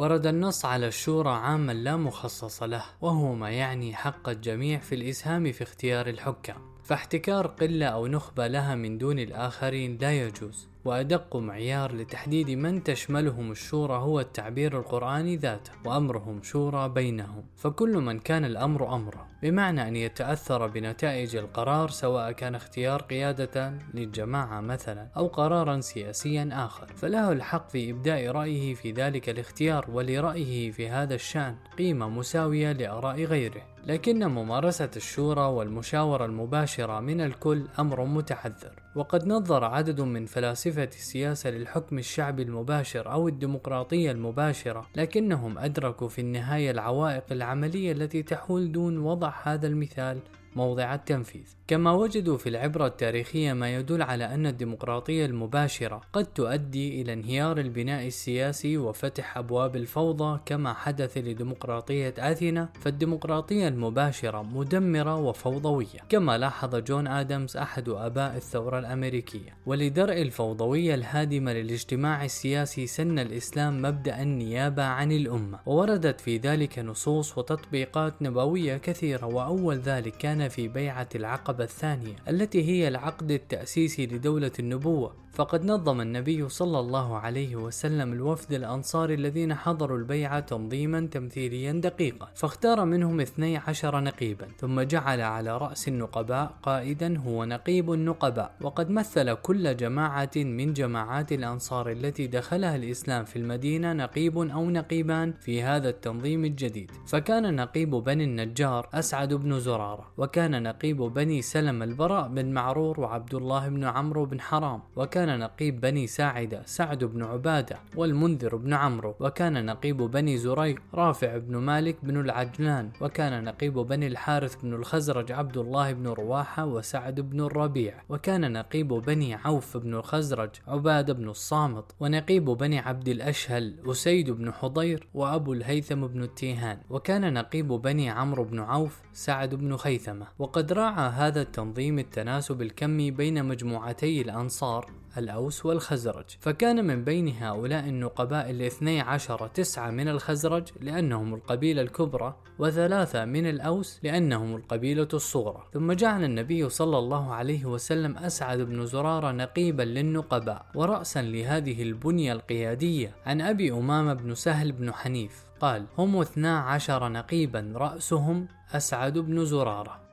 ورد النص على الشورى عاما لا مخصص له وهو ما يعني حق الجميع في الإسهام في اختيار الحكام. فاحتكار قلة أو نخبة لها من دون الآخرين لا يجوز وأدق معيار لتحديد من تشملهم الشورى هو التعبير القرآني ذاته وأمرهم شورى بينهم. فكل من كان الأمر أمره بمعنى أن يتأثر بنتائج القرار سواء كان اختيار قيادة للجماعة مثلا أو قرارا سياسيا آخر. فله الحق في إبداء رأيه في ذلك الاختيار ولرأيه في هذا الشأن قيمة مساوية لآراء غيره. لكن ممارسة الشورى والمشاورة المباشرة من الكل أمر متحذر. وقد نظر عدد من فلاسفة السياسة للحكم الشعبي المباشر أو الديمقراطية المباشرة لكنهم أدركوا في النهاية العوائق العملية التي تحول دون وضع هذا المثال موضع التنفيذ. كما وجدوا في العبرة التاريخية ما يدل على أن الديمقراطية المباشرة قد تؤدي إلى انهيار البناء السياسي وفتح أبواب الفوضى كما حدث لديمقراطية أثينا فالديمقراطية المباشرة مدمرة وفوضوية. كما لاحظ جون آدمز أحد آباء الثورة الأمريكية. ولدرء الفوضوية الهادمة للاجتماع السياسي سن الإسلام مبدأ النيابة عن الأمة. ووردت في ذلك نصوص وتطبيقات نبوية كثيرة وأول ذلك كان في بيعة العقبة الثانية التي هي العقد التأسيسي لدولة النبوة. فقد نظم النبي صلى الله عليه وسلم الوفد الأنصاري الذين حضروا البيعة تنظيما تمثيليا دقيقا فاختار منهم 12 نقيبا ثم جعل على رأس النقباء قائدا هو نقيب النقباء. وقد مثل كل جماعة من جماعات الأنصار التي دخلها الإسلام في المدينة نقيب أو نقيبان في هذا التنظيم الجديد. فكان نقيب بني النجار أسعد بن زرارة وكان نقيب بني سلم البراء بن معرور وعبد الله بن عمرو بن حرام وكان نقيب بني ساعدة سعد بن عبادة والمنذر بن عمرو وكان نقيب بني زريق رافع بن مالك بن العجلان وكان نقيب بني الحارث بن الخزرج عبد الله بن رواحة وسعد بن الربيع وكان نقيب بني عوف بن الخزرج عبادة بن الصامت ونقيب بني عبد الأشهل أسيد بن حضير وأبو الهيثم بن التيهان. وكان نقيب بني عمرو بن عوف سعد بن خيثمة. وقد راعى هذا التنظيم التناسب الكمي بين مجموعتي الأنصار. الأوس والخزرج. فكان من بين هؤلاء النقباء الاثني عشر تسعة من الخزرج لأنهم القبيلة الكبرى وثلاثة من الأوس لأنهم القبيلة الصغرى. ثم جعل النبي صلى الله عليه وسلم أسعد بن زرارة نقيبا للنقباء ورأسا لهذه البنية القيادية عن أبي أمامة بن سهل بن حنيف. قال هم اثنا عشر نقيبا رأسهم أسعد بن زرارة.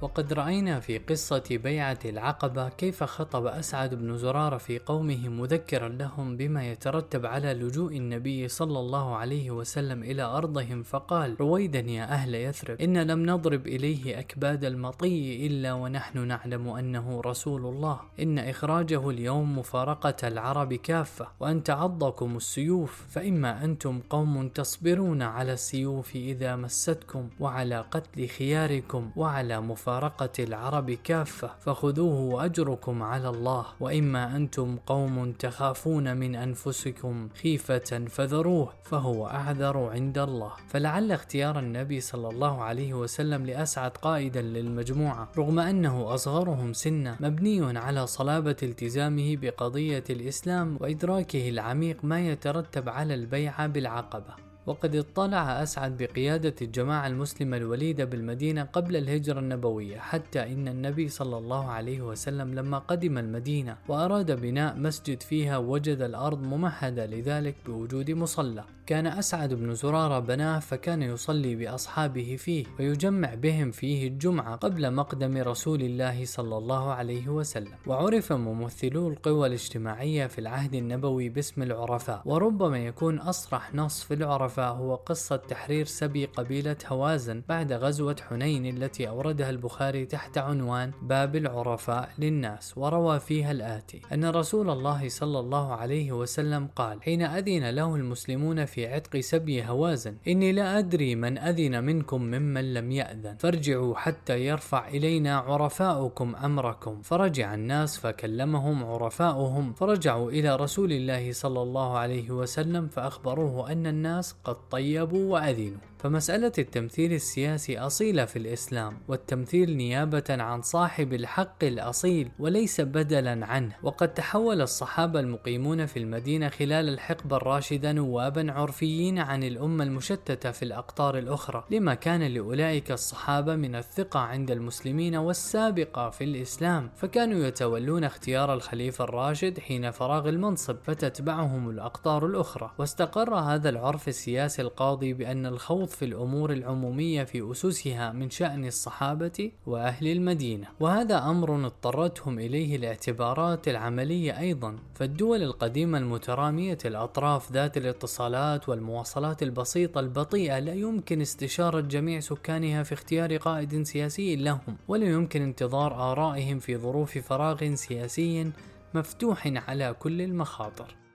وقد رأينا في قصة بيعة العقبة كيف خطب أسعد بن زرارة في قومه مذكرا لهم بما يترتب على لجوء النبي صلى الله عليه وسلم إلى أرضهم فقال رويدا يا أهل يثرب إن لم نضرب إليه أكباد المطي إلا ونحن نعلم أنه رسول الله. إن إخراجه اليوم مفارقة العرب كافة وأن تعضكم السيوف فإما أنتم قوم تصبرون على السيوف إذا مستكم وعلى قتل خياركم وعلى مفارقة مفارقة العرب كافة فخذوه وأجركم على الله. وإما أنتم قوم تخافون من أنفسكم خيفة فذروه فهو أعذر عند الله. فلعل اختيار النبي صلى الله عليه وسلم لأسعد قائدا للمجموعة رغم أنه أصغرهم سنا مبني على صلابة التزامه بقضية الإسلام وإدراكه العميق ما يترتب على البيعة بالعقبة. وقد اطلع أسعد بقيادة الجماعة المسلمة الوليدة بالمدينة قبل الهجرة النبوية حتى إن النبي صلى الله عليه وسلم لما قدم المدينة وأراد بناء مسجد فيها وجد الأرض ممهدة لذلك بوجود مصلى. كان أسعد بن زرارة بناه فكان يصلي بأصحابه فيه ويجمع بهم فيه الجمعة قبل مقدم رسول الله صلى الله عليه وسلم. وعرف ممثلو القوى الاجتماعية في العهد النبوي باسم العرفاء وربما يكون أصرح نص في العرفاء. فهو قصة تحرير سبي قبيلة هوازن بعد غزوة حنين التي أوردها البخاري تحت عنوان باب العرفاء للناس وروى فيها الآتي أن رسول الله صلى الله عليه وسلم قال حين أذن له المسلمون في عتق سبي هوازن إني لا أدري من أذن منكم ممن لم يأذن فارجعوا حتى يرفع إلينا عرفاؤكم أمركم. فرجع الناس فكلمهم عرفاؤهم فرجعوا إلى رسول الله صلى الله عليه وسلم فأخبروه أن الناس قد طيبوا وأذنوا. فمسألة التمثيل السياسي أصيلة في الإسلام والتمثيل نيابة عن صاحب الحق الأصيل وليس بدلا عنه. وقد تحول الصحابة المقيمون في المدينة خلال الحقبة الراشدة نوابا عرفيين عن الأمة المشتتة في الأقطار الأخرى لما كان لأولئك الصحابة من الثقة عند المسلمين والسابقة في الإسلام. فكانوا يتولون اختيار الخليفة الراشد حين فراغ المنصب فتتبعهم الأقطار الأخرى. واستقر هذا العرف السياسي القاضي بأن الخوض في الأمور العمومية في أسسها من شأن الصحابة وأهل المدينة وهذا أمر اضطرتهم إليه الاعتبارات العملية أيضا. فالدول القديمة المترامية الأطراف ذات الاتصالات والمواصلات البسيطة البطيئة لا يمكن استشارة جميع سكانها في اختيار قائد سياسي لهم ولا يمكن انتظار آرائهم في ظروف فراغ سياسي مفتوح على كل المخاطر.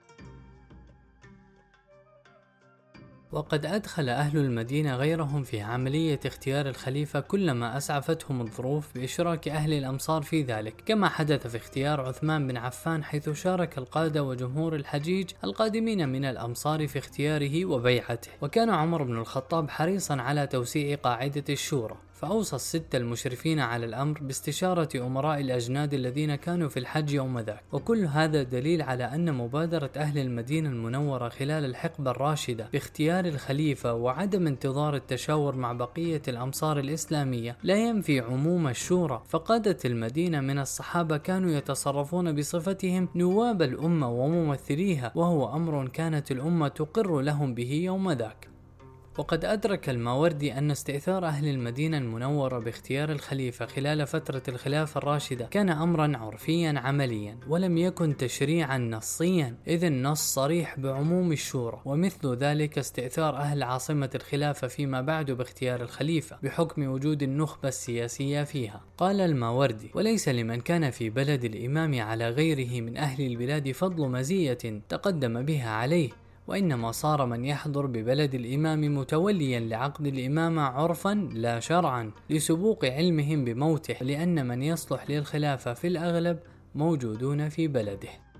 وقد أدخل أهل المدينة غيرهم في عملية اختيار الخليفة كلما أسعفتهم الظروف بإشراك أهل الأمصار في ذلك كما حدث في اختيار عثمان بن عفان حيث شارك القادة وجمهور الحجيج القادمين من الأمصار في اختياره وبيعته وكان عمر بن الخطاب حريصا على توسيع قاعدة الشورى. فأوصى الستة المشرفين على الأمر باستشارة أمراء الأجناد الذين كانوا في الحج يوم ذاك. وكل هذا دليل على أن مبادرة أهل المدينة المنورة خلال الحقبة الراشدة باختيار الخليفة وعدم انتظار التشاور مع بقية الأمصار الإسلامية لا ينفي عموم الشورى. فقادة المدينة من الصحابة كانوا يتصرفون بصفتهم نواب الأمة وممثليها وهو أمر كانت الأمة تقر لهم به يوم ذاك. وقد أدرك الماوردي أن استئثار أهل المدينة المنورة باختيار الخليفة خلال فترة الخلافة الراشدة كان أمرا عرفيا عمليا ولم يكن تشريعا نصيا إذ النص صريح بعموم الشورى. ومثل ذلك استئثار أهل عاصمة الخلافة فيما بعد باختيار الخليفة بحكم وجود النخبة السياسية فيها. قال الماوردي وليس لمن كان في بلد الإمام على غيره من أهل البلاد فضل مزية تقدم بها عليه وإنما صار من يحضر ببلد الإمام متوليا لعقد الإمامة عرفا لا شرعا لسبوق علمهم بموته لأن من يصلح للخلافة في الأغلب موجودون في بلده.